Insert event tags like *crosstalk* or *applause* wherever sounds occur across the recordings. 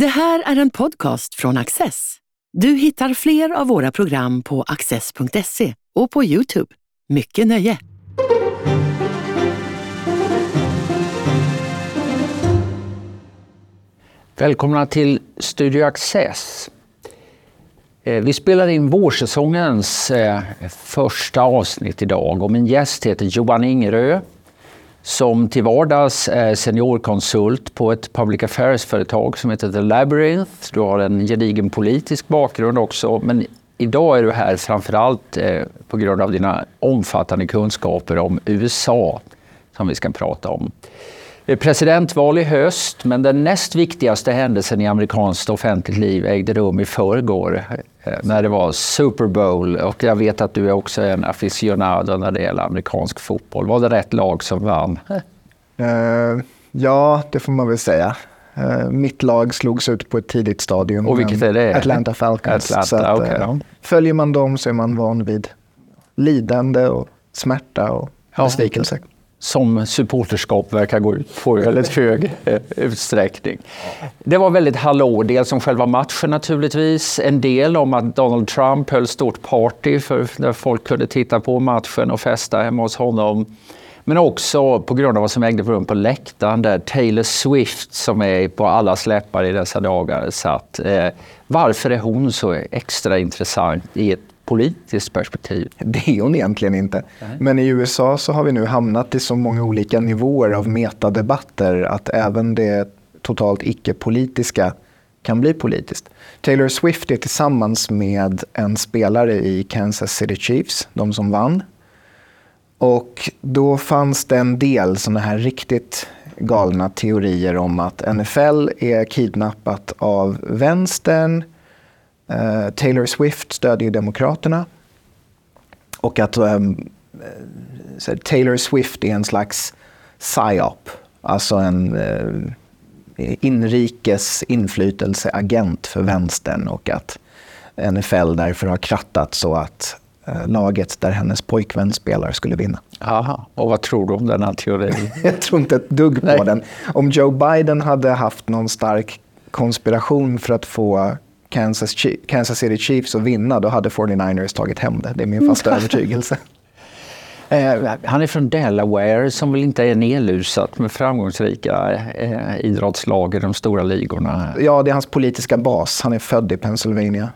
Det här är en podcast från Access. Du hittar fler av våra program på access.se och på Youtube. Mycket nöje! Välkomna till Studio Access. Eh, vi spelar in vårsäsongens eh, första avsnitt idag och min gäst heter Johan Ingerö som till vardags är seniorkonsult på ett public affairs-företag som heter The Labyrinth. Du har en gedigen politisk bakgrund också, men idag är du här framförallt allt på grund av dina omfattande kunskaper om USA som vi ska prata om. Det är presidentval i höst, men den näst viktigaste händelsen i amerikanskt offentligt liv ägde rum i förrgår eh, när det var Super Bowl. Och jag vet att du är också en aficionado när det gäller amerikansk fotboll. Var det rätt lag som vann? Uh, *laughs* ja, det får man väl säga. Uh, mitt lag slogs ut på ett tidigt stadium. Och vilket är det? Atlanta Falcons. Atlanta, att, okay, uh, Följer man dem så är man van vid lidande och smärta och ja som supporterskap verkar gå ut på i väldigt hög eh, utsträckning. Det var väldigt hallå, dels om själva matchen naturligtvis, en del om att Donald Trump höll stort party för där folk kunde titta på matchen och festa hemma hos honom. Men också på grund av vad som ägde rum på läktaren där Taylor Swift som är på alla släppar i dessa dagar satt. Eh, varför är hon så extra intressant i ett politiskt perspektiv? Det är hon egentligen inte. Nej. Men i USA så har vi nu hamnat i så många olika nivåer av metadebatter att även det totalt icke-politiska kan bli politiskt. Taylor Swift är tillsammans med en spelare i Kansas City Chiefs, de som vann. Och då fanns det en del sådana här riktigt galna teorier om att NFL är kidnappat av vänstern, Uh, Taylor Swift stödjer Demokraterna. Och att um, Taylor Swift är en slags psyop. Alltså en uh, inrikes inflytelseagent för vänstern och att NFL därför har krattat så att uh, laget där hennes pojkvän spelar skulle vinna. Aha. Och vad tror du om den här teorin? *laughs* Jag tror inte ett dugg på Nej. den. Om Joe Biden hade haft någon stark konspiration för att få Kansas, Kansas City Chiefs att vinna, då hade 49ers tagit hem det. Det är min fasta övertygelse. *laughs* Eh, han är från Delaware som väl inte är nedlusat med framgångsrika eh, idrottslag i de stora ligorna. Ja, det är hans politiska bas. Han är född i Pennsylvania.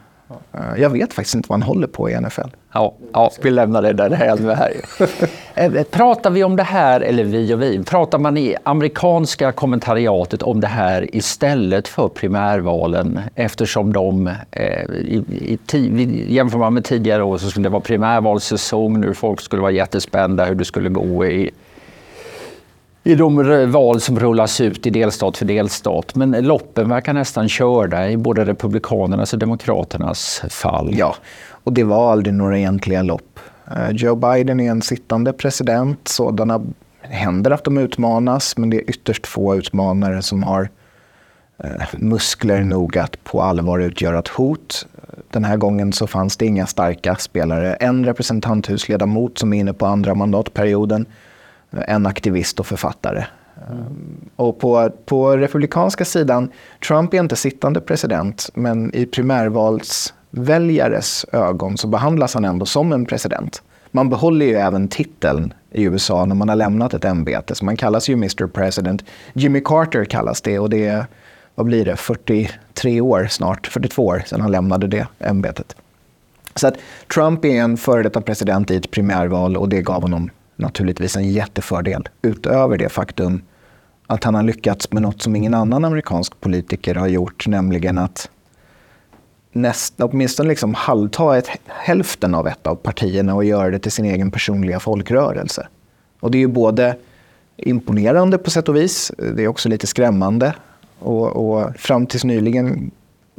Eh, jag vet faktiskt inte vad han håller på i NFL. Ja, ja vi lämnar det där här. *laughs* Eh, pratar vi om det här, eller vi och vi, pratar man i amerikanska kommentariatet om det här istället för primärvalen eftersom de, eh, i, i, jämför man med tidigare år så skulle det vara primärvalssäsong, nu folk skulle vara jättespända hur det skulle gå i i de val som rullas ut i delstat för delstat. Men loppen verkar nästan körda i både Republikanernas och Demokraternas fall. Ja, och det var aldrig några egentliga lopp. Eh, Joe Biden är en sittande president. Sådana händer att de utmanas, men det är ytterst få utmanare som har eh, muskler nog att på allvar utgöra ett hot. Den här gången så fanns det inga starka spelare. En representanthusledamot som är inne på andra mandatperioden en aktivist och författare. Mm. Och på, på republikanska sidan, Trump är inte sittande president, men i primärvalsväljares ögon så behandlas han ändå som en president. Man behåller ju även titeln i USA när man har lämnat ett ämbete, så man kallas ju Mr President. Jimmy Carter kallas det och det är, vad blir det, 43 år snart, 42 år sedan han lämnade det ämbetet. Så att Trump är en före detta president i ett primärval och det gav honom naturligtvis en jättefördel utöver det faktum att han har lyckats med något som ingen annan amerikansk politiker har gjort, nämligen att näst, åtminstone liksom halvta ett, hälften av ett av partierna och göra det till sin egen personliga folkrörelse. Och det är ju både imponerande på sätt och vis, det är också lite skrämmande. Och, och fram tills nyligen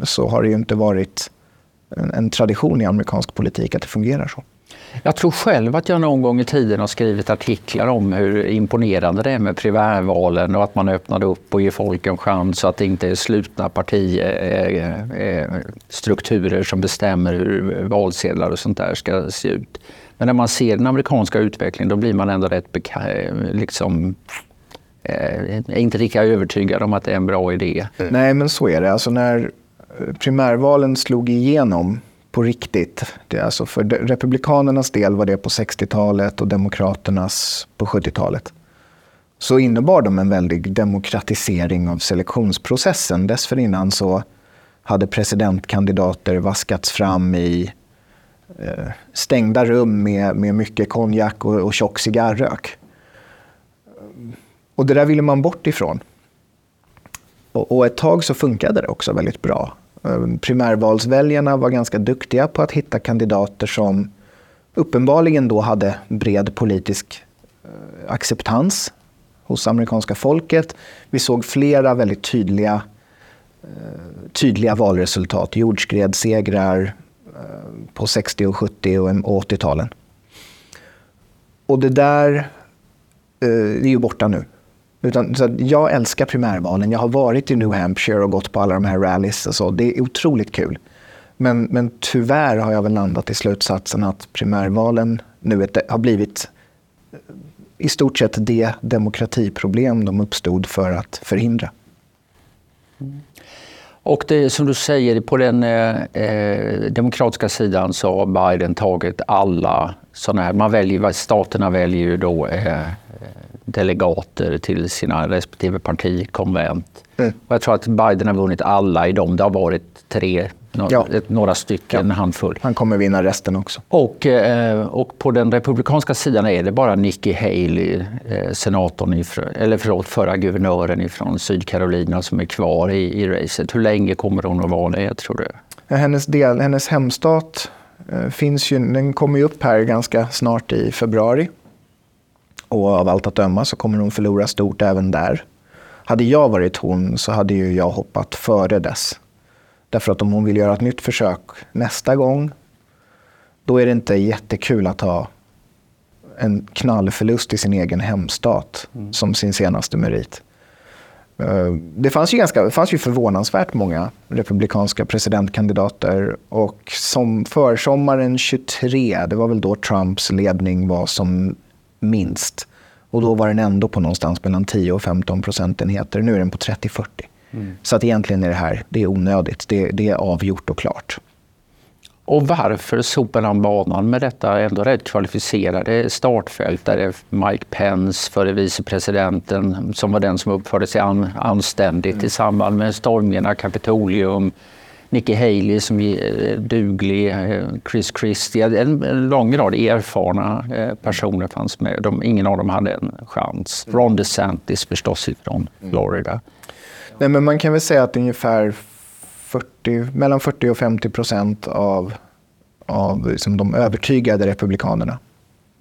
så har det ju inte varit en, en tradition i amerikansk politik att det fungerar så. Jag tror själv att jag någon gång i tiden har skrivit artiklar om hur imponerande det är med primärvalen och att man öppnade upp och ger folk en chans så att det inte är slutna partistrukturer som bestämmer hur valsedlar och sånt där ska se ut. Men när man ser den amerikanska utvecklingen då blir man ändå rätt liksom är inte lika övertygad om att det är en bra idé. Nej, men så är det. Alltså när eh, primärvalen slog igenom på riktigt. Det är alltså för Republikanernas del var det på 60-talet och Demokraternas på 70-talet. Så innebar de en väldig demokratisering av selektionsprocessen. Dessförinnan så hade presidentkandidater vaskats fram i eh, stängda rum med, med mycket konjak och, och tjock cigarrök. Och det där ville man bort ifrån. Och, och ett tag så funkade det också väldigt bra. Ehm, primärvalsväljarna var ganska duktiga på att hitta kandidater som uppenbarligen då hade bred politisk eh, acceptans hos amerikanska folket. Vi såg flera väldigt tydliga, eh, tydliga valresultat. Jordskredssegrar eh, på 60, och 70 och 80-talen. Och det där är ju borta nu. Utan, så jag älskar primärvalen. Jag har varit i New Hampshire och gått på alla de här rallies. Och så. Det är otroligt kul. Men, men tyvärr har jag väl landat i slutsatsen att primärvalen nu har blivit eh, i stort sett det demokratiproblem de uppstod för att förhindra. Mm. Och det, som du säger, på den eh, eh demokratiska sidan så har Biden tagit alla sådana här, man väljer, staterna väljer ju då eh, delegater till sina respektive partikonvent. Mm. Och jag tror att Biden har vunnit alla i dem. Det har varit tre, ja. några stycken, ja. handfull. Han kommer vinna resten också. Och, eh, och på den republikanska sidan är det bara Nikki Haley, eh, senatorn, ifrån, eller förlåt, förra guvernören från Sydcarolina som är kvar i, i racet. Hur länge kommer hon att vara det, tror du? Hennes, del, hennes hemstat eh, finns ju, den kommer ju upp här ganska snart i februari. Och av allt att döma så kommer hon förlora stort även där. Hade jag varit hon så hade ju jag hoppat före dess. Därför att om hon vill göra ett nytt försök nästa gång, då är det inte jättekul att ha en knallförlust i sin egen hemstat mm. som sin senaste merit. Eh, det fanns, ju ganska, fanns ju förvånansvärt många republikanska presidentkandidater och som försommaren 23, det var väl då Trumps ledning var som minst. Och då var den ändå på någonstans mellan 10 och 15 procentenheter. Nu är den på 30-40. Mm. Så att egentligen är det här det är onödigt. Det, det är avgjort och klart. Och varför sopar han banan med detta ändå rätt kvalificerade startfält där det Mike Pence, före vicepresidenten, som var den som uppförde sig an, anständigt mm. i samband med stormningarna Kapitolium, Nikki Haley som är duglig, eh, Chris Christie, en lång rad erfarna eh, personer fanns med. De, ingen av dem hade en chans. Mm. Ron DeSantis förstås från mm. Florida. Nej, men man kan väl säga att ungefär 40, mellan 40 och 50 procent av, av liksom de övertygade republikanerna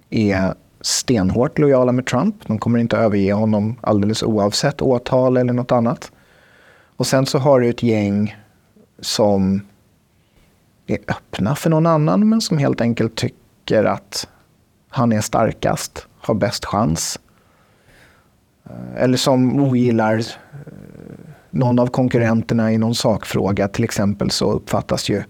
är stenhårt lojala med Trump. De kommer inte överge honom alldeles oavsett åtal eller något annat. Och sen så har du ett gäng som är öppna för någon annan men som helt enkelt tycker att han är starkast, har bäst chans. Eh, eller som ogillar eh, någon av konkurrenterna i någon sakfråga. Till exempel så uppfattas ju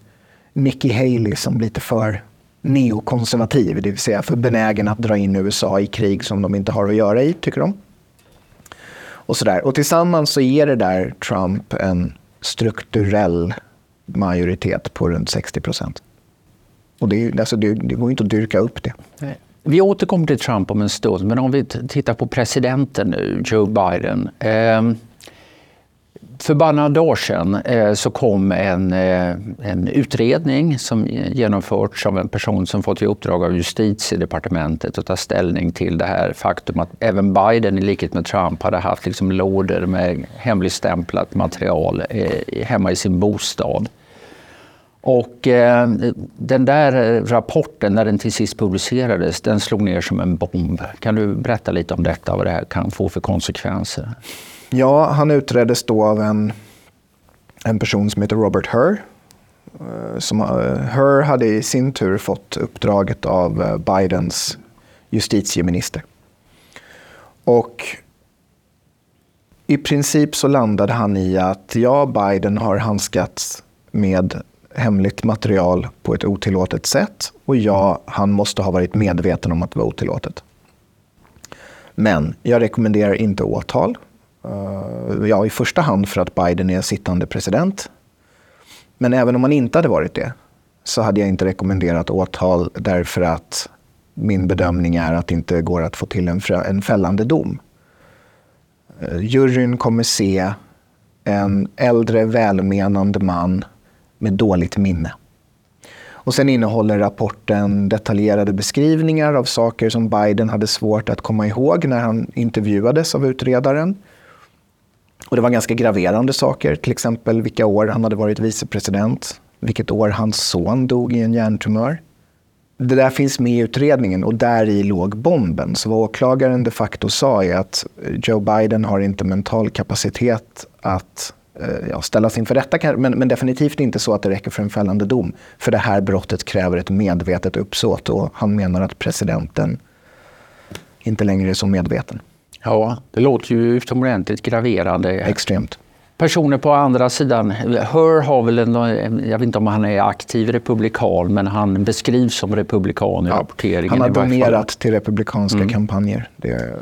Nikki Haley som lite för neokonservativ, det vill säga för benägen att dra in USA i krig som de inte har att göra i, tycker de. Och, sådär. och tillsammans så ger det där Trump en strukturell majoritet på runt 60 procent. Och det, alltså det, det går inte att dyrka upp det. Vi återkommer till Trump om en stund, men om vi tittar på presidenten nu, Joe Biden. Eh, för bara några dagar sedan eh, så kom en, eh, en utredning som genomförts av en person som fått i uppdrag av justitiedepartementet att ta ställning till det här faktum att även Biden i likhet med Trump hade haft liksom lådor med hemligstämplat material eh, hemma i sin bostad. Och eh, den där rapporten, när den till sist publicerades, den slog ner som en bomb. Kan du berätta lite om detta, vad det här kan få för konsekvenser? Ja, han utreddes då av en, en person som heter Robert Herr. Eh, som, eh, Herr hade i sin tur fått uppdraget av eh, Bidens justitieminister. Och i princip så landade han i att ja, Biden har handskats med hemligt material på ett otillåtet sätt och ja, han måste ha varit medveten om att det var otillåtet. Men jag rekommenderar inte åtal. Eh, ja, i första hand för att Biden är sittande president. Men även om han inte hade varit det så hade jag inte rekommenderat åtal därför att min bedömning är att det inte går att få till en, en fällande dom. Eh, juryn kommer se en äldre välmenande man med dåligt minne. Och sen innehåller rapporten detaljerade beskrivningar av saker som Biden hade svårt att komma ihåg när han intervjuades av utredaren. Och det var ganska graverande saker, till exempel vilka år han hade varit vicepresident, vilket år hans son dog i en hjärntumör. Det där finns med i utredningen och där i låg bomben. Så vad åklagaren de facto sa är att Joe Biden har inte mental kapacitet att eh, ja, ställas inför rätta, men, men definitivt inte så att det räcker för en fällande dom. För det här brottet kräver ett medvetet uppsåt och han menar att presidenten inte längre är så medveten. Ja, det låter ju utomordentligt graverande. Extremt. Personer på andra sidan, Hör har väl en, jag vet inte om han är aktiv republikan, men han beskrivs som republikan i ja, rapporteringen. Han har donerat till republikanska mm. kampanjer, det,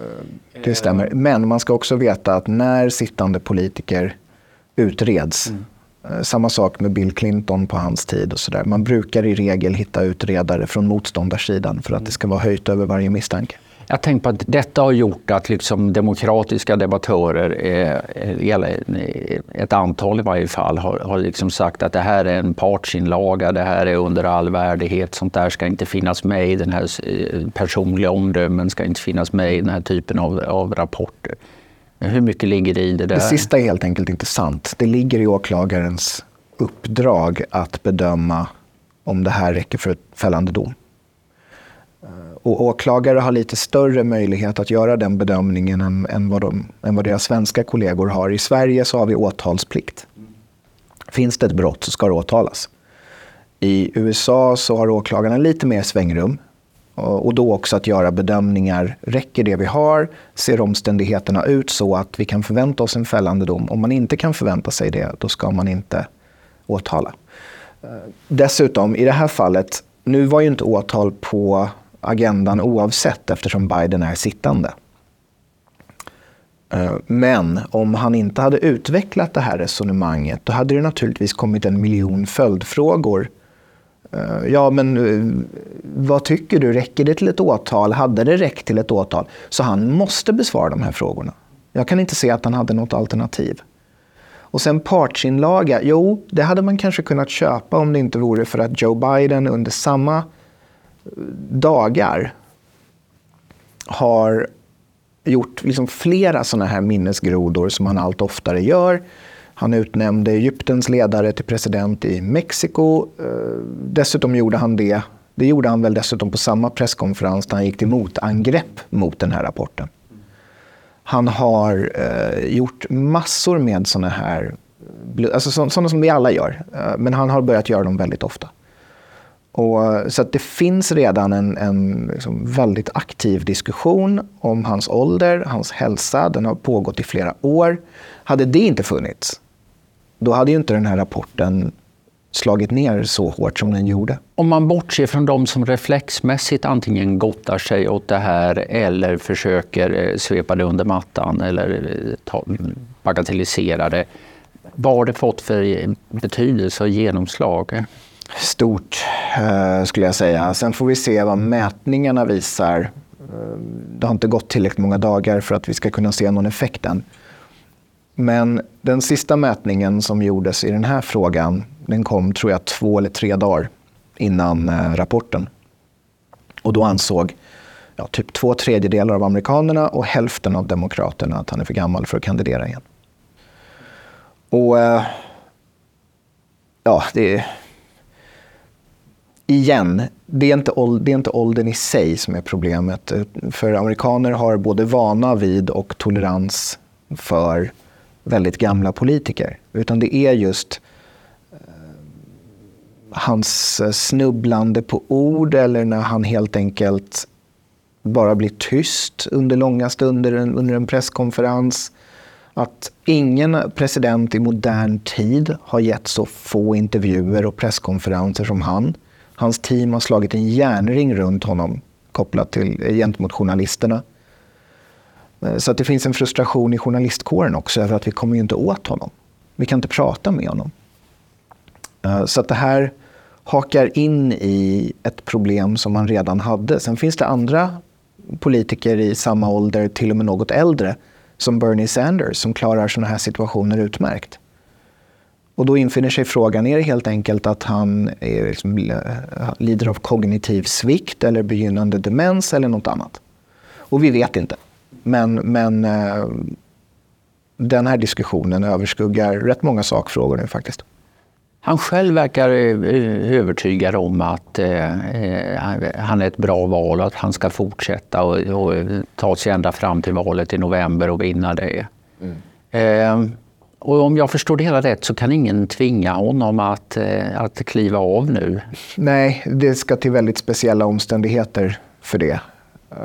det stämmer. Men man ska också veta att när sittande politiker utreds. Mm. Eh, samma sak med Bill Clinton på hans tid. och så där. Man brukar i regel hitta utredare från motståndarsidan för att det ska vara höjt över varje misstanke. Jag tänker på att detta har gjort att liksom demokratiska debattörer, eh, ett antal i varje fall, har, har liksom sagt att det här är en partsinlaga, det här är under all värdighet, sånt där ska inte finnas med i den här eh, personliga omdömen, ska inte finnas med i den här typen av, av rapporter. Hur mycket ligger det i det där? Det sista är helt enkelt inte sant. Det ligger i åklagarens uppdrag att bedöma om det här räcker för ett fällande dom. Och åklagare har lite större möjlighet att göra den bedömningen än, än, vad de, än vad deras svenska kollegor har. I Sverige så har vi åtalsplikt. Finns det ett brott så ska det åtalas. I USA så har åklagarna lite mer svängrum. Och då också att göra bedömningar. Räcker det vi har? Ser omständigheterna ut så att vi kan förvänta oss en fällande dom? Om man inte kan förvänta sig det, då ska man inte åtala. Dessutom, i det här fallet, nu var ju inte åtal på agendan oavsett eftersom Biden är sittande. Eh, men om han inte hade utvecklat det här resonemanget, då hade det naturligtvis kommit en miljon följdfrågor eh, ja, men eh, vad tycker du? Räcker det till ett åtal? Hade det räckt till ett åtal? Så han måste besvara de här frågorna. Jag kan inte se att han hade något alternativ. Och sen partsinlaga. Jo, det hade man kanske kunnat köpa om det inte vore för att Joe Biden under samma dagar har gjort liksom flera sådana här minnesgrodor som han allt oftare gör. Han utnämnde Egyptens ledare till president i Mexiko. Eh, dessutom gjorde han det, det gjorde han väl dessutom på samma presskonferens där han gick till motangrepp mot den här rapporten. Han har eh, gjort massor med sådana här, alltså sådana som vi alla gör, eh, men han har börjat göra dem väldigt ofta. Och, eh, så att det finns redan en, en liksom väldigt aktiv diskussion om hans ålder, hans hälsa. Den har pågått i flera år. Hade det inte funnits, då hade ju inte den här rapporten slagit ner så hårt som den gjorde. Om man bortser från de som reflexmässigt antingen gottar sig åt det här eller försöker eh, svepa det under mattan eller eh, ta, bagatellisera det. Vad har det fått för betydelse och genomslag? Stort, eh, skulle jag säga. Sen får vi se vad mätningarna visar. Eh, det har inte gått tillräckligt många dagar för att vi ska kunna se någon effekt än. Men den sista mätningen som gjordes i den här frågan, den kom tror jag två eller tre dagar innan eh, rapporten. Och då ansåg ja, typ två tredjedelar av amerikanerna och hälften av demokraterna att han är för gammal för att kandidera igen. Och ja, det är... Igen, det är, inte, det är inte åldern i sig som är problemet. Eh, för amerikaner har både vana vid och tolerans för väldigt gamla politiker. Utan det är just eh, hans eh, snubblande på ord eller när han helt enkelt bara blir tyst under långa stunder under en presskonferens. Att ingen president i modern tid har gett så få intervjuer och presskonferenser som han. Hans team har slagit en järnring runt honom kopplat till, eh, gentemot journalisterna. Eh, så att det finns en frustration i journalistkåren också över att vi kommer ju inte åt honom. Vi kan inte prata med honom. Eh, så att det här hakar in i ett problem som man redan hade. Sen finns det andra politiker i samma ålder, till och med något äldre, som Bernie Sanders, som klarar sådana här situationer utmärkt. Och då infinner sig frågan, är det helt enkelt att han är liksom, eh, lider av kognitiv svikt eller begynnande demens eller något annat? Och vi vet inte. Men, men eh, den här diskussionen överskuggar rätt många sakfrågor nu faktiskt. Han själv verkar eh, övertygad om att eh, han är ett bra val och att han ska fortsätta och, och ta sig ända fram till valet i november och vinna det. Mm. Eh, och om jag förstår det hela rätt så kan ingen tvinga honom att, eh, att kliva av nu? Nej, det ska till väldigt speciella omständigheter för det. Eh,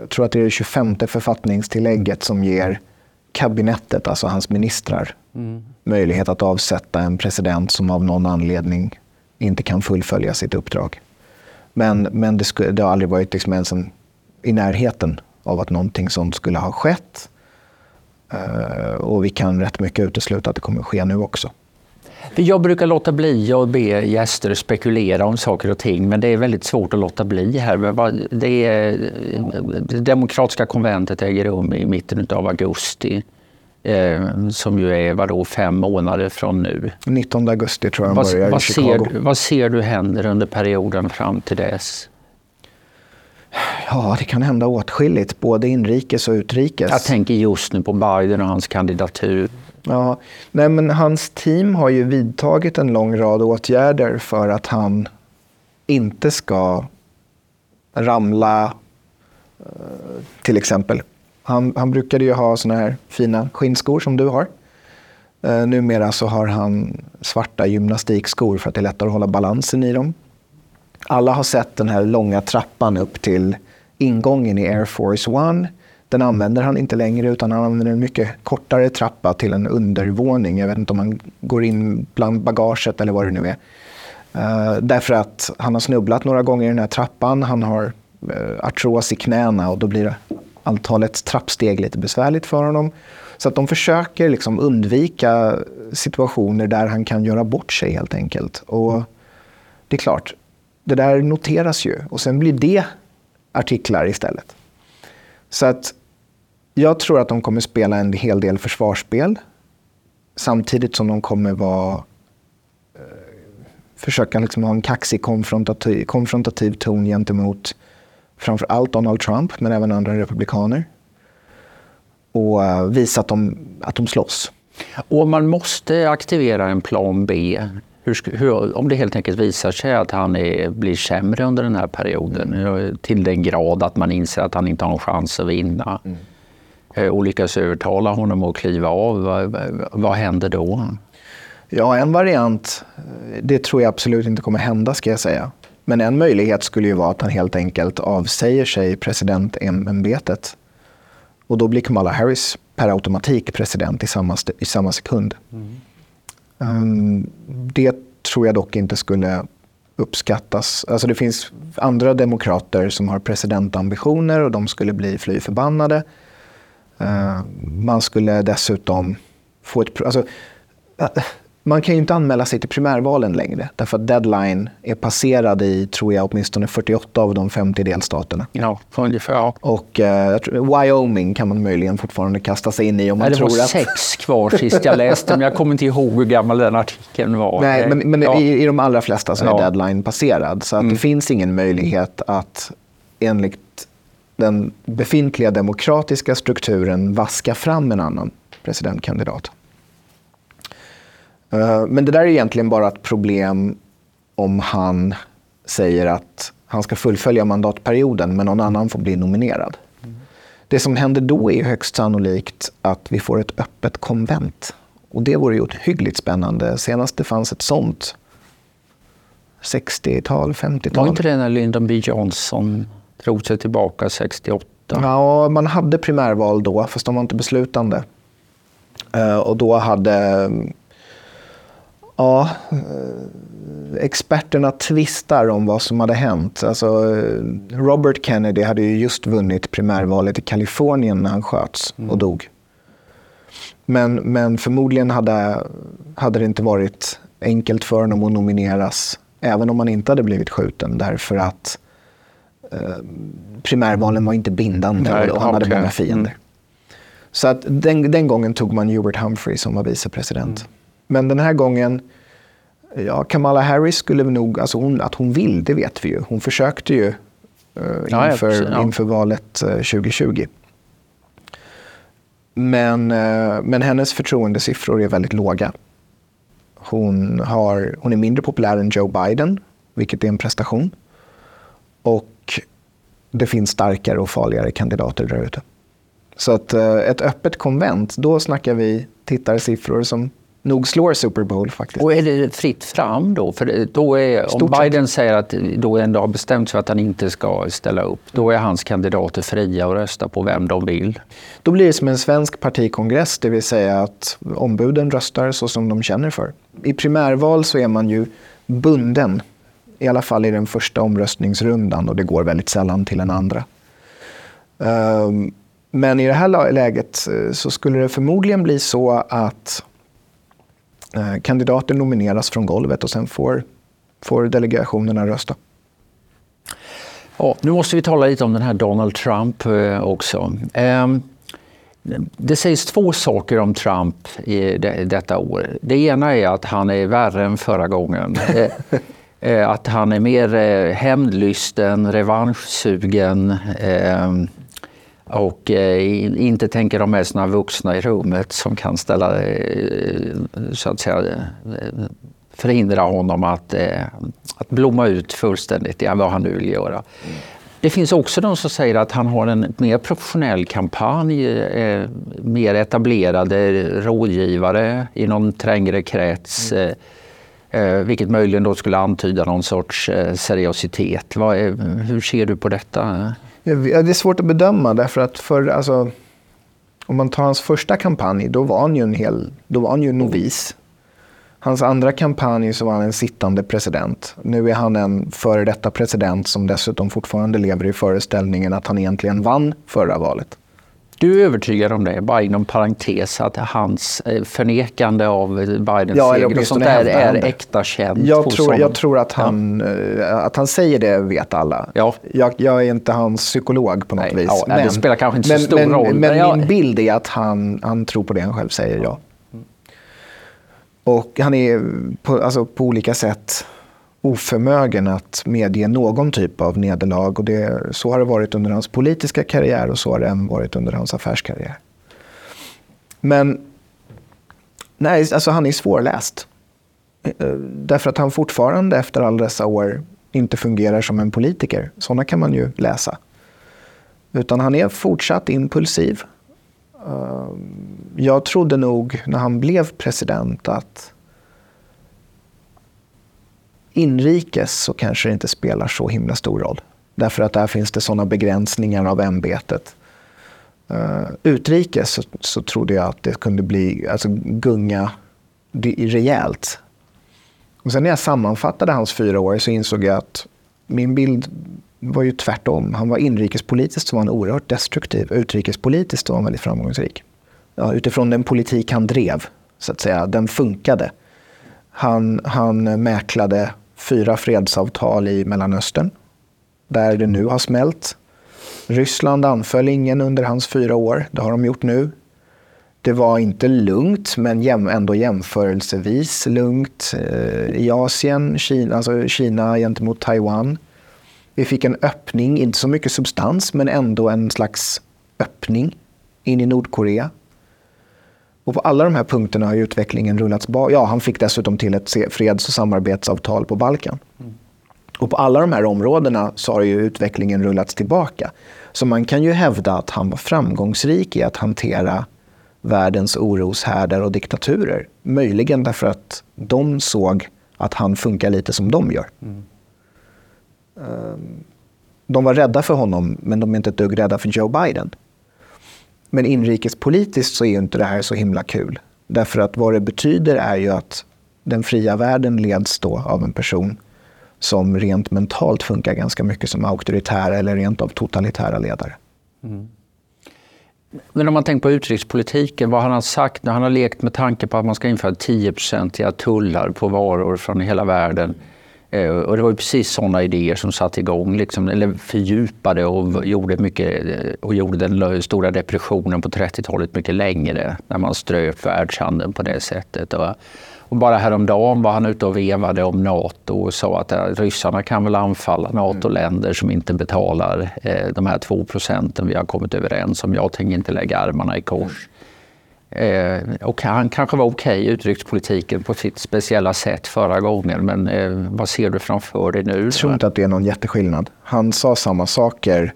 jag tror att det är det 25 författningstillägget som ger kabinettet, alltså hans ministrar, mm. möjlighet att avsätta en president som av någon anledning inte kan fullfölja sitt uppdrag. Men, men det, skulle, det har aldrig varit liksom ens en, i närheten av att någonting sånt skulle ha skett. Uh, och vi kan rätt mycket utesluta att det kommer ske nu också. Jag brukar låta bli att be gäster spekulera om saker och ting, men det är väldigt svårt att låta bli här. Det, är, det demokratiska konventet äger rum i mitten av augusti. Eh, som ju är vadå, fem månader från nu. 19 augusti tror jag vad, börjar vad i Chicago. Ser, vad ser du händer under perioden fram till dess? Ja, det kan hända åtskilligt, både inrikes och utrikes. Jag tänker just nu på Biden och hans kandidatur. Ja, nej men hans team har ju vidtagit en lång rad åtgärder för att han inte ska ramla, eh, till exempel. Han, han brukade ju ha såna här fina skinnskor som du har. Uh, numera så har han svarta gymnastikskor för att det är lättare att hålla balansen i dem. Alla har sett den här långa trappan upp till ingången i Air Force One den använder han inte längre utan han använder en mycket kortare trappa till en undervåning. Jag vet inte om han går in bland bagaget eller vad det nu är. Uh, därför att han har snubblat några gånger i den här trappan. Han har uh, artros i knäna och då blir antalet trappsteg lite besvärligt för honom. Så att de försöker liksom undvika situationer där han kan göra bort sig helt enkelt. Och det är klart, det där noteras ju och sen blir det artiklar istället. Så att jag tror att de kommer spela en hel del försvarsspel. Samtidigt som de kommer vara, eh, försöka liksom ha en kaxig konfrontativ, konfrontativ ton gentemot framför allt Donald Trump, men även andra republikaner. Och eh, visa att de, att de slåss. Och om man måste aktivera en plan B, hur, hur, om det helt enkelt visar sig att han är, blir sämre under den här perioden till den grad att man inser att han inte har en chans att vinna mm. Eh, och lyckas övertala honom att kliva av, vad, vad händer då? Ja, en variant, det tror jag absolut inte kommer hända ska jag säga. Men en möjlighet skulle ju vara att han helt enkelt avsäger sig presidentämbetet. Och då blir Kamala Harris per automatik president i samma, i samma sekund. Mm. Mm. Ehm, det tror jag dock inte skulle uppskattas. Alltså det finns andra demokrater som har presidentambitioner och de skulle bli fly förbannade. Ehm, man skulle dessutom få ett... Alltså, man kan ju inte anmäla sig till primärvalen längre. Därför att deadline är passerad i, tror jag, åtminstone 48 av de 50 delstaterna. Ja, ungefär. Och eh, Wyoming kan man möjligen fortfarande kasta sig in i om man Nej, tror att... Det var sex kvar sist jag läste, men jag kommer inte ihåg hur gammal den artikeln var. Nej, men, men ja. i, i, de allra flesta så är ja. deadline passerad. Så att mm. det finns ingen möjlighet att enligt den befintliga demokratiska strukturen vaska fram en annan presidentkandidat. Eh, men det där är egentligen bara ett problem om han säger att han ska fullfölja mandatperioden men någon annan får bli nominerad. Mm. Det som händer då är högst sannolikt att vi får ett öppet konvent. Och det vore ju ohyggligt spännande. Senast det fanns ett sånt 60-tal, 50-tal. Var inte det när Lyndon B Johnson drog sig tillbaka 68? Ja, man hade primärval då, fast de var inte beslutande. Eh, och då hade Ja, eh, experterna tvistar om vad som hade hänt. Alltså, eh, Robert Kennedy hade ju just vunnit primärvalet i Kalifornien när han sköts och mm. dog. Men, men förmodligen hade, hade det inte varit enkelt för honom att nomineras även om han inte hade blivit skjuten därför att eh, primärvalen var inte bindande Nej, och han okay. hade många fiender. Mm. Så att den, den gången tog man Hubert Humphrey som var vicepresident. Mm. Men den här gången, ja, Kamala Harris skulle nog, alltså hon, att hon vill, det vet vi ju. Hon försökte ju uh, inför, ja, inför valet eh, 2020. Men, uh, men hennes förtroendesiffror är väldigt låga. Hon, har, hon är mindre populär än Joe Biden, vilket är en prestation. Och det finns starkare och farligare kandidater där ute. Så att ett öppet konvent, då snackar vi tittarsiffror som nog slår Super Bowl faktiskt. Och är det fritt fram då? För då är, om Biden sett. säger att då ändå har bestämt sig för att han inte ska ställa upp, då är hans kandidater fria att rösta på vem de vill. Då blir det som en svensk partikongress, det vill säga att ombuden röstar så som de känner för. I primärval så är man ju bunden, i alla fall i den första omröstningsrundan och det går väldigt sällan till en andra. Ehm, men i det här läget eh, så skulle det förmodligen bli så att kandidater nomineras från golvet och sen får, får delegationerna rösta. Ja, nu måste vi tala lite om den här Donald Trump eh, också. Ehm, det sägs två saker om Trump i detta år. Det ena är att han är värre än förra gången. Eh, *laughs* att han är mer hämndlysten, revanschsugen. Och eh, inte tänker de med såna vuxna i rummet som kan ställa, eh, så att säga, eh, förhindra honom att, eh, att blomma ut fullständigt i vad han nu vill göra. Det finns också de som säger att han har en mer professionell kampanj, eh, mer etablerade rådgivare i någon trängre krets. Mm. Eh, vilket möjligen då skulle antyda någon sorts seriositet. Vad är, hur ser du på detta? Det är svårt att bedöma därför att för, alltså, om man tar hans första kampanj, då var han ju en hel, då var han ju novis. Hans andra kampanj så var han en sittande president. Nu är han en före detta president som dessutom fortfarande lever i föreställningen att han egentligen vann förra valet. Du är övertygad om det, bara inom parentes, att hans eh, förnekande av Bidens ja, seger och sånt där är äkta känt jag tror, honom? Jag tror att han, ja. Eh, att han säger det vet alla. Ja. Jag, jag är inte hans psykolog på något Nej, vis. Ja, men, det spelar kanske inte men, så stor men, roll. Men, men min bild är att han, han tror på det han själv säger, ja. Och han är på, alltså, på olika sätt oförmögen att medge någon typ av nederlag. Och det, så har det varit under hans politiska karriär och så har det även varit under hans affärskarriär. Men nej, alltså han är svårläst. Eh, därför att han fortfarande efter alla dessa år inte fungerar som en politiker. Sådana kan man ju läsa. Utan han är fortsatt impulsiv. Eh, jag trodde nog när han blev president att Inrikes så kanske det inte spelar så himla stor roll. Därför att där finns det sådana begränsningar av ämbetet. Uh, utrikes så, så trodde jag att det kunde bli, alltså gunga rejält. Och sen när jag sammanfattade hans fyra år så insåg jag att min bild var ju tvärtom. Han var inrikespolitiskt så var han oerhört destruktiv. Utrikespolitiskt så var han väldigt framgångsrik. Ja, utifrån den politik han drev, så att säga, den funkade. Han, han mäklade fyra fredsavtal i Mellanöstern, där det nu har smält. Ryssland anföll ingen under hans fyra år, det har de gjort nu. Det var inte lugnt, men ändå jämförelsevis lugnt eh, i Asien, Kina, alltså Kina gentemot Taiwan. Vi fick en öppning, inte så mycket substans, men ändå en slags öppning in i Nordkorea. Och på alla de här punkterna har utvecklingen rullats bak. Ja, han fick dessutom till ett freds och samarbetsavtal på Balkan. Mm. Och på alla de här områdena så har ju utvecklingen rullats tillbaka. Så man kan ju hävda att han var framgångsrik i att hantera världens oroshärdar och diktaturer. Möjligen därför att de såg att han funkar lite som de gör. Mm. Ehm, de var rädda för honom, men de är inte ett dugg rädda för Joe Biden. Men inrikespolitiskt så är ju inte det här så himla kul. Därför att vad det betyder är ju att den fria världen leds då av en person som rent mentalt funkar ganska mycket som auktoritära eller rent av totalitära ledare. Mm. Men om man tänker på utrikespolitiken, vad han har sagt när han har lekt med tanke på att man ska införa 10-procentiga tullar på varor från hela världen. Eh, och det var ju precis sådana idéer som satte igång, liksom, eller fördjupade och gjorde, mycket, eh, och gjorde den stora depressionen på 30-talet mycket längre när man ströp världshandeln på det sättet. Och, och bara häromdagen var han ute och vevade om Nato och sa att ryssarna kan väl anfalla NATO-länder som inte betalar eh, de här två procenten vi har kommit överens om. Jag tänker inte lägga armarna i kors. Eh, och han kanske var okej okay i utrikespolitiken på sitt speciella sätt förra gången, men eh, vad ser du framför dig nu? Jag tror inte att det är någon jätteskillnad. Han sa samma saker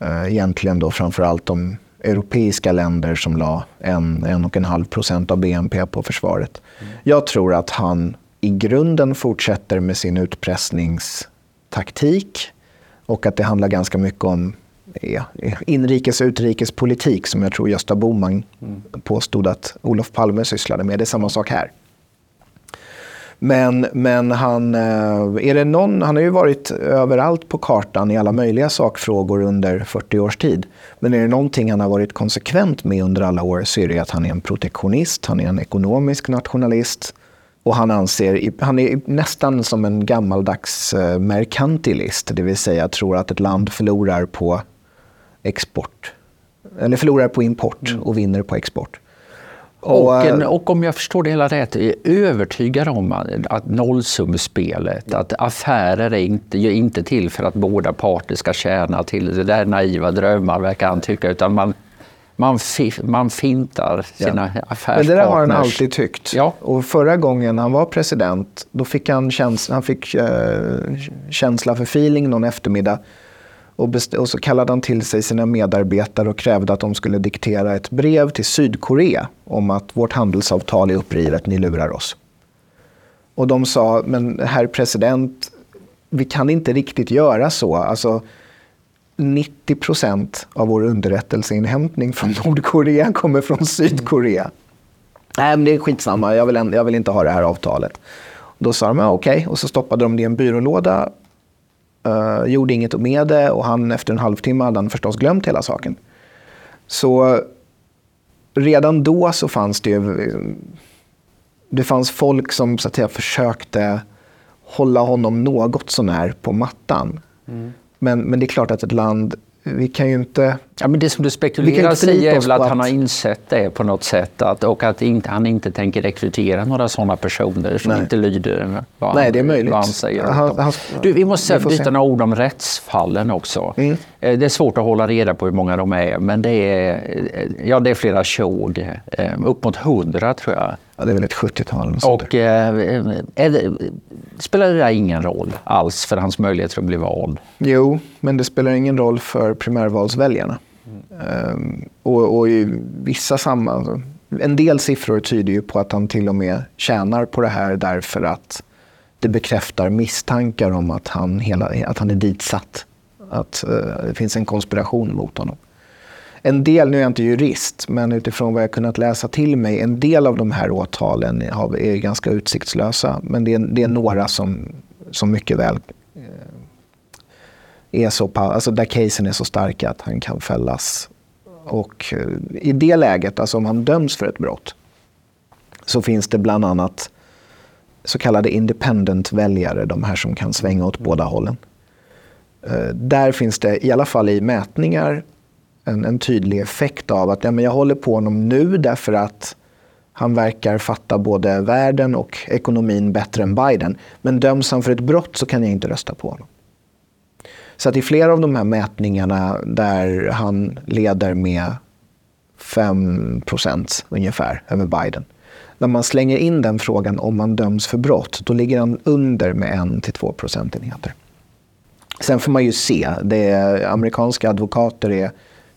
eh, egentligen då framför allt om europeiska länder som la en, en och en halv procent av BNP på försvaret. Mm. Jag tror att han i grunden fortsätter med sin utpressningstaktik och att det handlar ganska mycket om ja, inrikes och utrikespolitik som jag tror Gösta Bohman mm. påstod att Olof Palme sysslade med. Det är samma sak här. Men, men han, eh, är det någon, han har ju varit överallt på kartan i alla möjliga sakfrågor under 40 års tid. Men är det någonting han har varit konsekvent med under alla år så är det att han är en protektionist, han är en ekonomisk nationalist. Och han anser, han är nästan som en gammaldags eh, merkantilist, det vill säga tror att ett land förlorar på export. Eller förlorar på import mm. och vinner på export. Och, och, eh, och, om jag förstår det hela rätt, är övertygad om att, att nollsummespelet, att affärer är inte, är inte till för att båda parter ska tjäna till. Det där naiva drömmar verkar han tycka, utan man, man, man fintar sina ja. affärspartners. Men det där har han alltid tyckt. Ja. Och förra gången han var president, då fick han, käns han fick, uh, känsla för feeling någon eftermiddag. Och, och, så kallade han till sig sina medarbetare och krävde att de skulle diktera ett brev till Sydkorea om att vårt handelsavtal är upprivet, ni lurar oss. Och de sa, men herr president, vi kan inte riktigt göra så. Alltså, 90 procent av vår underrättelseinhämtning från *laughs* Nordkorea kommer från Sydkorea. Nej, men det är skitsamma, jag vill, jag vill inte ha det här avtalet. Då sa de, ja, okej, okay. och så stoppade de det i en byrålåda Uh, gjorde inget med det och han efter en halvtimme hade han förstås glömt hela saken. Så redan då så fanns det ju... Det fanns folk som så att säga, försökte hålla honom något sånär på mattan. Mm. Men, men det är klart att ett land vi kan ju inte... Ja, men det som du spekulerar i är väl att, att, han har insett det på något sätt att, och att inte, han inte tänker rekrytera några sådana personer som Nej. inte lyder vad, Nej, det är möjligt. han säger. Han, han, du, vi måste vi byta några ord om rättsfallen också. Mm. Eh, det är svårt att hålla reda på hur många de är, men det är, eh, ja, det är flera tjog. Eh, upp mot hundra tror jag. Ja, det är väl ett 70-tal. Och eh, det, spelar det där ingen roll alls för hans möjligheter att bli vald? Jo, men det spelar ingen roll för primärvalsväljarna. Mm. Um, och, och, i vissa sammanhang, en del siffror tyder ju på att han till och med tjänar på det här därför att det bekräftar misstankar om att han, hela, att han är ditsatt. Att uh, det finns en konspiration mot honom en del, nu är jag inte jurist, men utifrån vad jag kunnat läsa till mig, en del av de här åtalen är ganska utsiktslösa. Men det är, det är några som, som mycket väl eh, är så alltså där casen är så starka att han kan fällas. Och eh, i det läget, alltså om han döms för ett brott, så finns det bland annat så kallade independent-väljare, de här som kan svänga åt båda hållen. Eh, där finns det, i alla fall i mätningar, en, en tydlig effekt av att ja, men jag håller på honom nu därför att han verkar fatta både världen och ekonomin bättre än Biden. Men döms han för ett brott så kan jag inte rösta på honom. Så att i flera av de här mätningarna där han leder med 5% ungefär över Biden. När man slänger in den frågan om man döms för brott, då ligger han under med 1-2 procentenheter. Sen får man ju se. Det är, amerikanska advokater är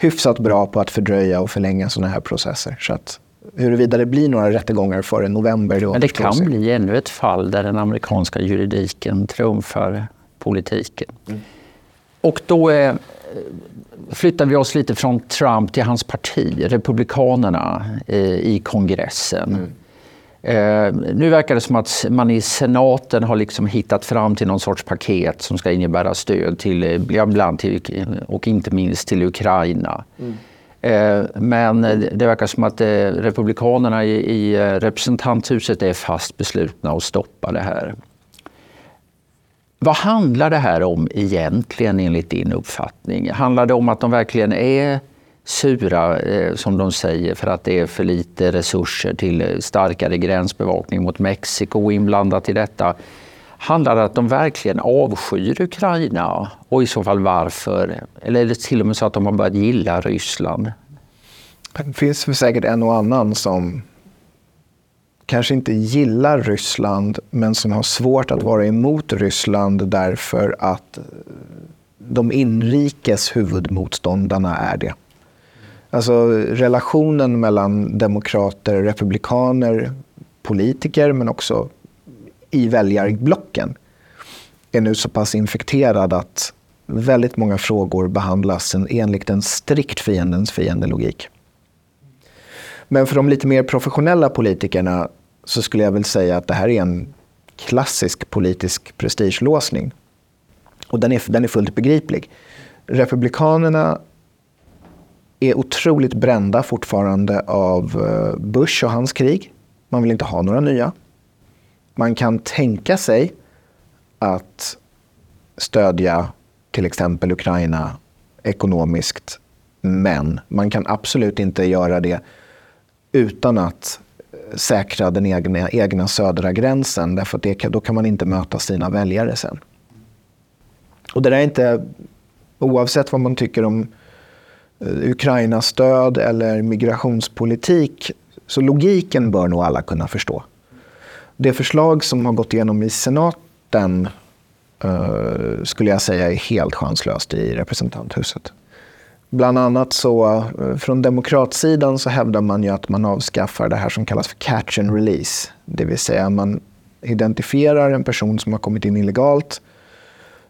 hyfsat bra på att fördröja och förlänga sådana här processer. Så att huruvida det blir några rättegångar före november, det Men det kan sig. bli ännu ett fall där den amerikanska juridiken trumfar politiken. Mm. Och då är, flyttar vi oss lite från Trump till hans parti, Republikanerna, eh, i kongressen. Mm. Eh, nu verkar det som att man i senaten har liksom hittat fram till någon sorts paket som ska innebära stöd till, eh, bland till, och inte minst till Ukraina. Mm. Eh, men det verkar som att republikanerna i representanthuset är fast beslutna att stoppa det här. Vad handlar det här om egentligen enligt din uppfattning? Handlar det om att de verkligen är sura, eh, som de säger, för att det är för lite resurser till starkare gränsbevakning mot Mexiko inblandat i detta. Handlar det om att de verkligen avskyr Ukraina och i så fall varför? Eller är det till och med så att de har börjat gilla Ryssland? Det finns säkert en och annan som kanske inte gillar Ryssland men som har svårt att vara emot Ryssland därför att de inrikes huvudmotståndarna är det. Alltså relationen mellan demokrater, republikaner, politiker men också i väljarblocken är nu så pass infekterad att väldigt många frågor behandlas enligt en strikt fiendens fiendelogik. Men för de lite mer professionella politikerna så skulle jag väl säga att det här är en klassisk politisk prestigelåsning. Och den är, den är fullt begriplig. Republikanerna är otroligt brända fortfarande av eh, Bush och hans krig. Man vill inte ha några nya. Man kan tänka sig att stödja till exempel Ukraina ekonomiskt. Men man kan absolut inte göra det utan att eh, säkra den egna, egna södra gränsen. Därför att det, då kan man inte möta sina väljare sen. Och det där är inte, oavsett vad man tycker om Eh, Ukrainas stöd eller migrationspolitik. Så logiken bör nog alla kunna förstå. Det förslag som har gått igenom i senaten uh, skulle jag säga är helt chanslöst i representanthuset. Bland annat så, uh, från demokratsidan så hävdar man ju att man avskaffar det här som kallas för catch and release. Det vill säga man identifierar en person som har kommit in illegalt,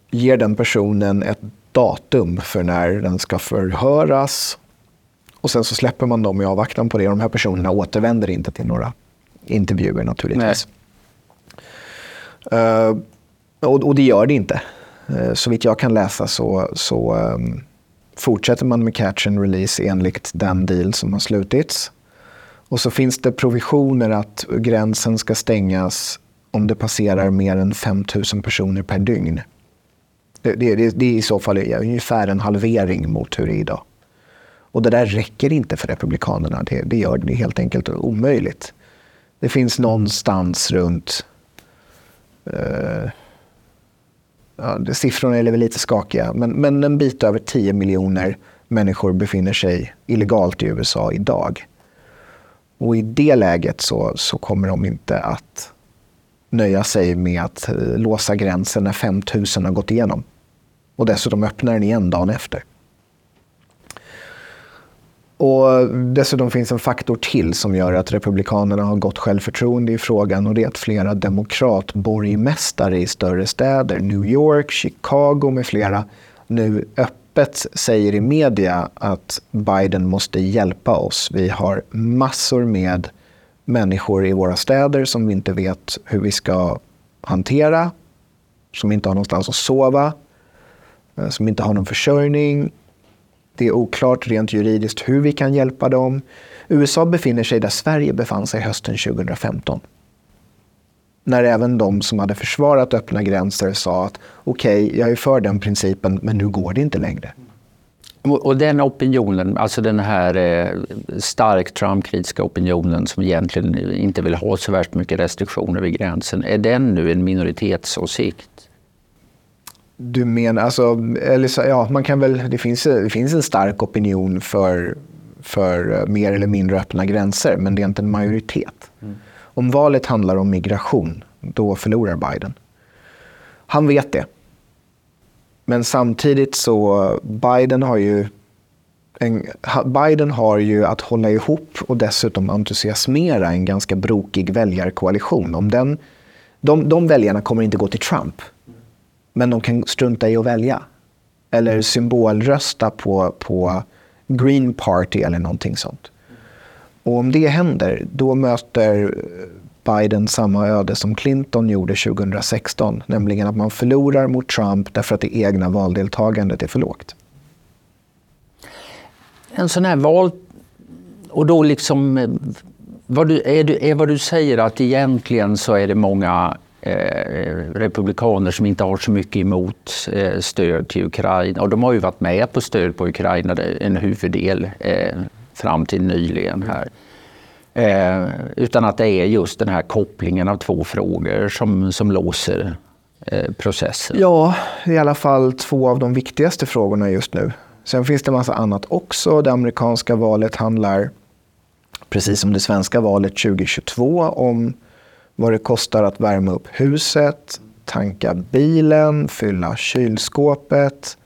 ger den personen ett datum för när den ska förhöras. Och sen så släpper man dem i avvaktan på det. De här personerna återvänder inte till några intervjuer naturligtvis. Uh, och, och, det gör det inte. Uh, så vitt jag kan läsa så, så um, fortsätter man med catch and release enligt den deal som har slutits. Och så finns det provisioner att gränsen ska stängas om det passerar mer än 5 000 personer per dygn. Det, det, det, är i så fall ungefär en halvering mot hur det är idag. Och det där räcker inte för Republikanerna. Det, det gör det helt enkelt omöjligt. Det finns någonstans runt... Uh, ja, siffrorna är väl lite skakiga, men, men en bit över 10 miljoner människor befinner sig illegalt i USA idag. Och i det läget så, så kommer de inte att nöja sig med att eh, låsa gränsen när 5 000 har gått igenom och dessutom öppnar den igen dagen efter. Och dessutom finns en faktor till som gör att Republikanerna har gott självförtroende i frågan och det är att flera demokratborgmästare i större städer, New York, Chicago med flera, nu öppet säger i media att Biden måste hjälpa oss. Vi har massor med människor i våra städer som vi inte vet hur vi ska hantera, som inte har någonstans att sova, Eh, som inte har någon försörjning. Det är oklart rent juridiskt hur vi kan hjälpa dem. USA befinner sig där Sverige befann sig hösten 2015. När även de som hade försvarat öppna gränser sa att okej, okay, jag är för den principen, men nu går det inte längre. Och den opinionen, alltså den här eh, starkt Trump-kritiska opinionen som egentligen inte vill ha så värst mycket restriktioner vid gränsen, är den nu en minoritetsåsikt? Du menar, alltså, eller så, ja, man kan väl, det, finns, det finns en stark opinion för, för eh, mer eller mindre öppna gränser, men det är inte en majoritet. Mm. Om valet handlar om migration, då förlorar Biden. Han vet det. Men samtidigt så, Biden har ju en, Biden har ju att hålla ihop och dessutom entusiasmera en ganska brokig väljarkoalition. Om den, de, de väljarna kommer inte gå till Trump. Men de kan strunta i att välja. Eller symbolrösta på, på Green Party eller någonting sånt. Och om det händer, då möter Biden samma öde som Clinton gjorde 2016, nämligen att man förlorar mot Trump därför att det egna valdeltagandet är för lågt. En sån här val... Och då liksom... Eh, vad du, är, du, är vad du säger att egentligen så är det många Eh, republikaner som inte har så mycket emot eh, stöd till Ukraina. Och de har ju varit med på stöd på Ukraina, en huvuddel, eh, fram till nyligen här. Eh, utan att det är just den här kopplingen av två frågor som, som låser eh, processen. Ja, i alla fall två av de viktigaste frågorna just nu. Sen finns det massa annat också. Det amerikanska valet handlar, precis som det svenska valet 2022, om vad det kostar att värma upp huset, tanka bilen, fylla kylskåpet.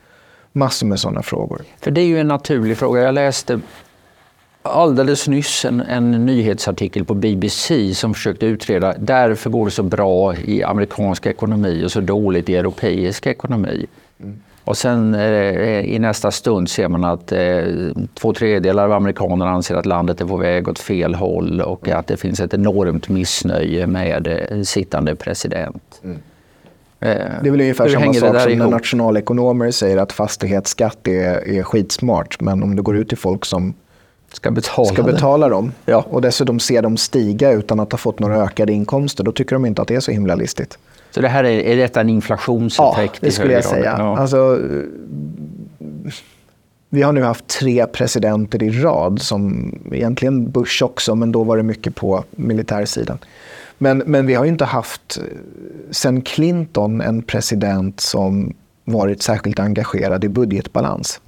Massor med sådana frågor. För det är ju en naturlig fråga. Jag läste alldeles nyss en, en nyhetsartikel på BBC som försökte utreda därför går det så bra i amerikansk ekonomi och så dåligt i europeisk ekonomi. Mm. Och sen eh, i nästa stund ser man att eh, två tredjedelar av amerikanerna anser att landet är på väg åt fel håll och att det finns ett enormt missnöje med eh, sittande president. Mm. Eh, det är väl ungefär samma sak som när nationalekonomer säger att fastighetsskatt är, är skitsmart. Men om det går ut till folk som ska betala, ska betala dem ja. och dessutom ser dem stiga utan att ha fått några ökade inkomster, då tycker de inte att det är så himla listigt. Så det här är, är detta en inflationseffekt? Ja, det skulle jag säga. Ja. Alltså, vi har nu haft tre presidenter i rad, som egentligen Bush också, men då var det mycket på militärsidan. Men, men vi har ju inte haft, sen Clinton, en president som varit särskilt engagerad i budgetbalans.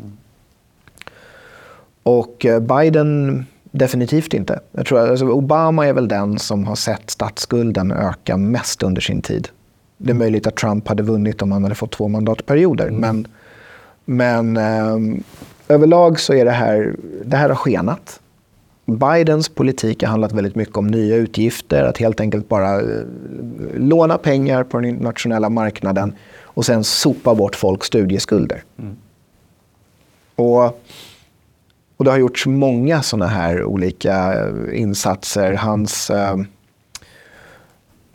Och eh, Biden definitivt inte. Jag tror, alltså Obama är väl den som har sett statsskulden öka mest under sin tid. Det är möjligt att Trump hade vunnit om han hade fått två mandatperioder. Mm. Men, men eh, överlag så är det här, det här har skenat. Bidens politik har handlat väldigt mycket om nya utgifter, att helt enkelt bara eh, låna pengar på den internationella marknaden och sen sopa bort folks studieskulder. Mm. Och och det har gjorts många sådana här olika eh, insatser. Hans uh,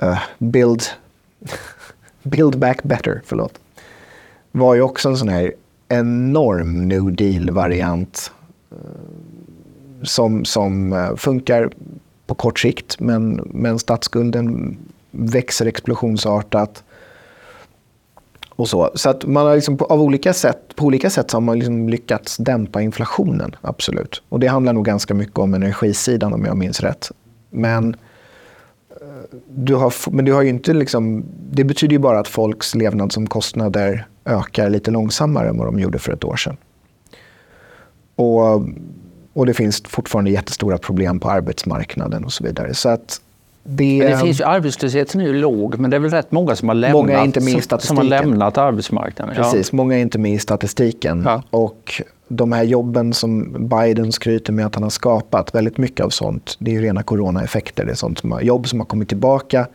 uh, Build, *laughs* build Back Better, förlåt, var ju också en sån här enorm New Deal-variant eh, som, som eh, funkar på kort sikt, men, men statsskulden växer explosionsartat. Och så så att man har liksom på, av olika sätt, på olika sätt så har man liksom lyckats dämpa inflationen, absolut. Och det handlar nog ganska mycket om energisidan om jag minns rätt. Men, du har, men du har inte liksom, det betyder ju bara att folks levnadsomkostnader ökar lite långsammare än vad de gjorde för ett år sedan. Och, och det finns fortfarande jättestora problem på arbetsmarknaden och så vidare. Så att det, men det finns ju, arbetslösheten är ju låg, men det är väl rätt många som har lämnat, många inte med statistiken. som har lämnat arbetsmarknaden. Precis, ja. många är inte med i statistiken. Ja. Och de här jobben som Biden skryter med att han har skapat, väldigt mycket av sånt, det är rena coronaeffekter. Det är sånt som har, jobb som har kommit tillbaka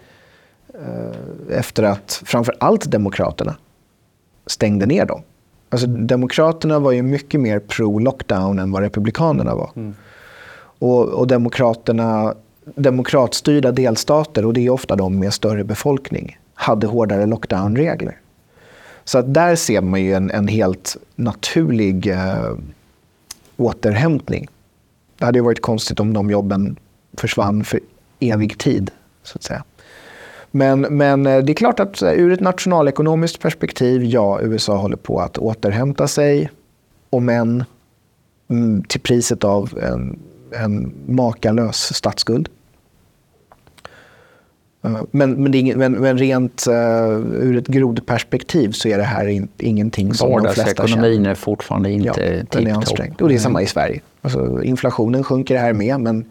eh, efter att framför allt Demokraterna stängde ner dem. Alltså, Demokraterna var ju mycket mer pro-lockdown än vad Republikanerna var. Mm. Och, och Demokraterna demokratstyrda delstater, och det är ofta de med större befolkning, hade hårdare lockdownregler. Så att där ser man ju en, en helt naturlig eh, återhämtning. Det hade ju varit konstigt om de jobben försvann för evig tid, så att säga. Men, men eh, det är klart att eh, ur ett nationalekonomiskt perspektiv, ja, USA håller på att återhämta sig. Om än mm, till priset av en, en makalös statsskuld. Eh, men, men, ingen, men, men rent uh, ur ett grodperspektiv så är det här in, ingenting som de flesta känner. Ekonomin är fortfarande inte ja, ansträngd. Och det är samma i Sverige. Alltså, inflationen sjunker här med, men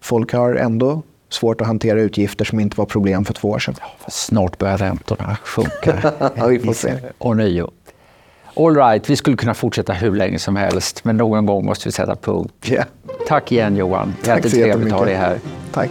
folk har ändå svårt att hantera utgifter som inte var problem för två år sedan. Ja, snart börjar räntorna sjunka. *laughs* ja, vi får se. Och nio. All right, vi skulle kunna fortsätta hur länge som helst, men någon gång måste vi sätta punkt. Yeah. Tack igen Johan. Jättetrevligt att ha dig här. Tack.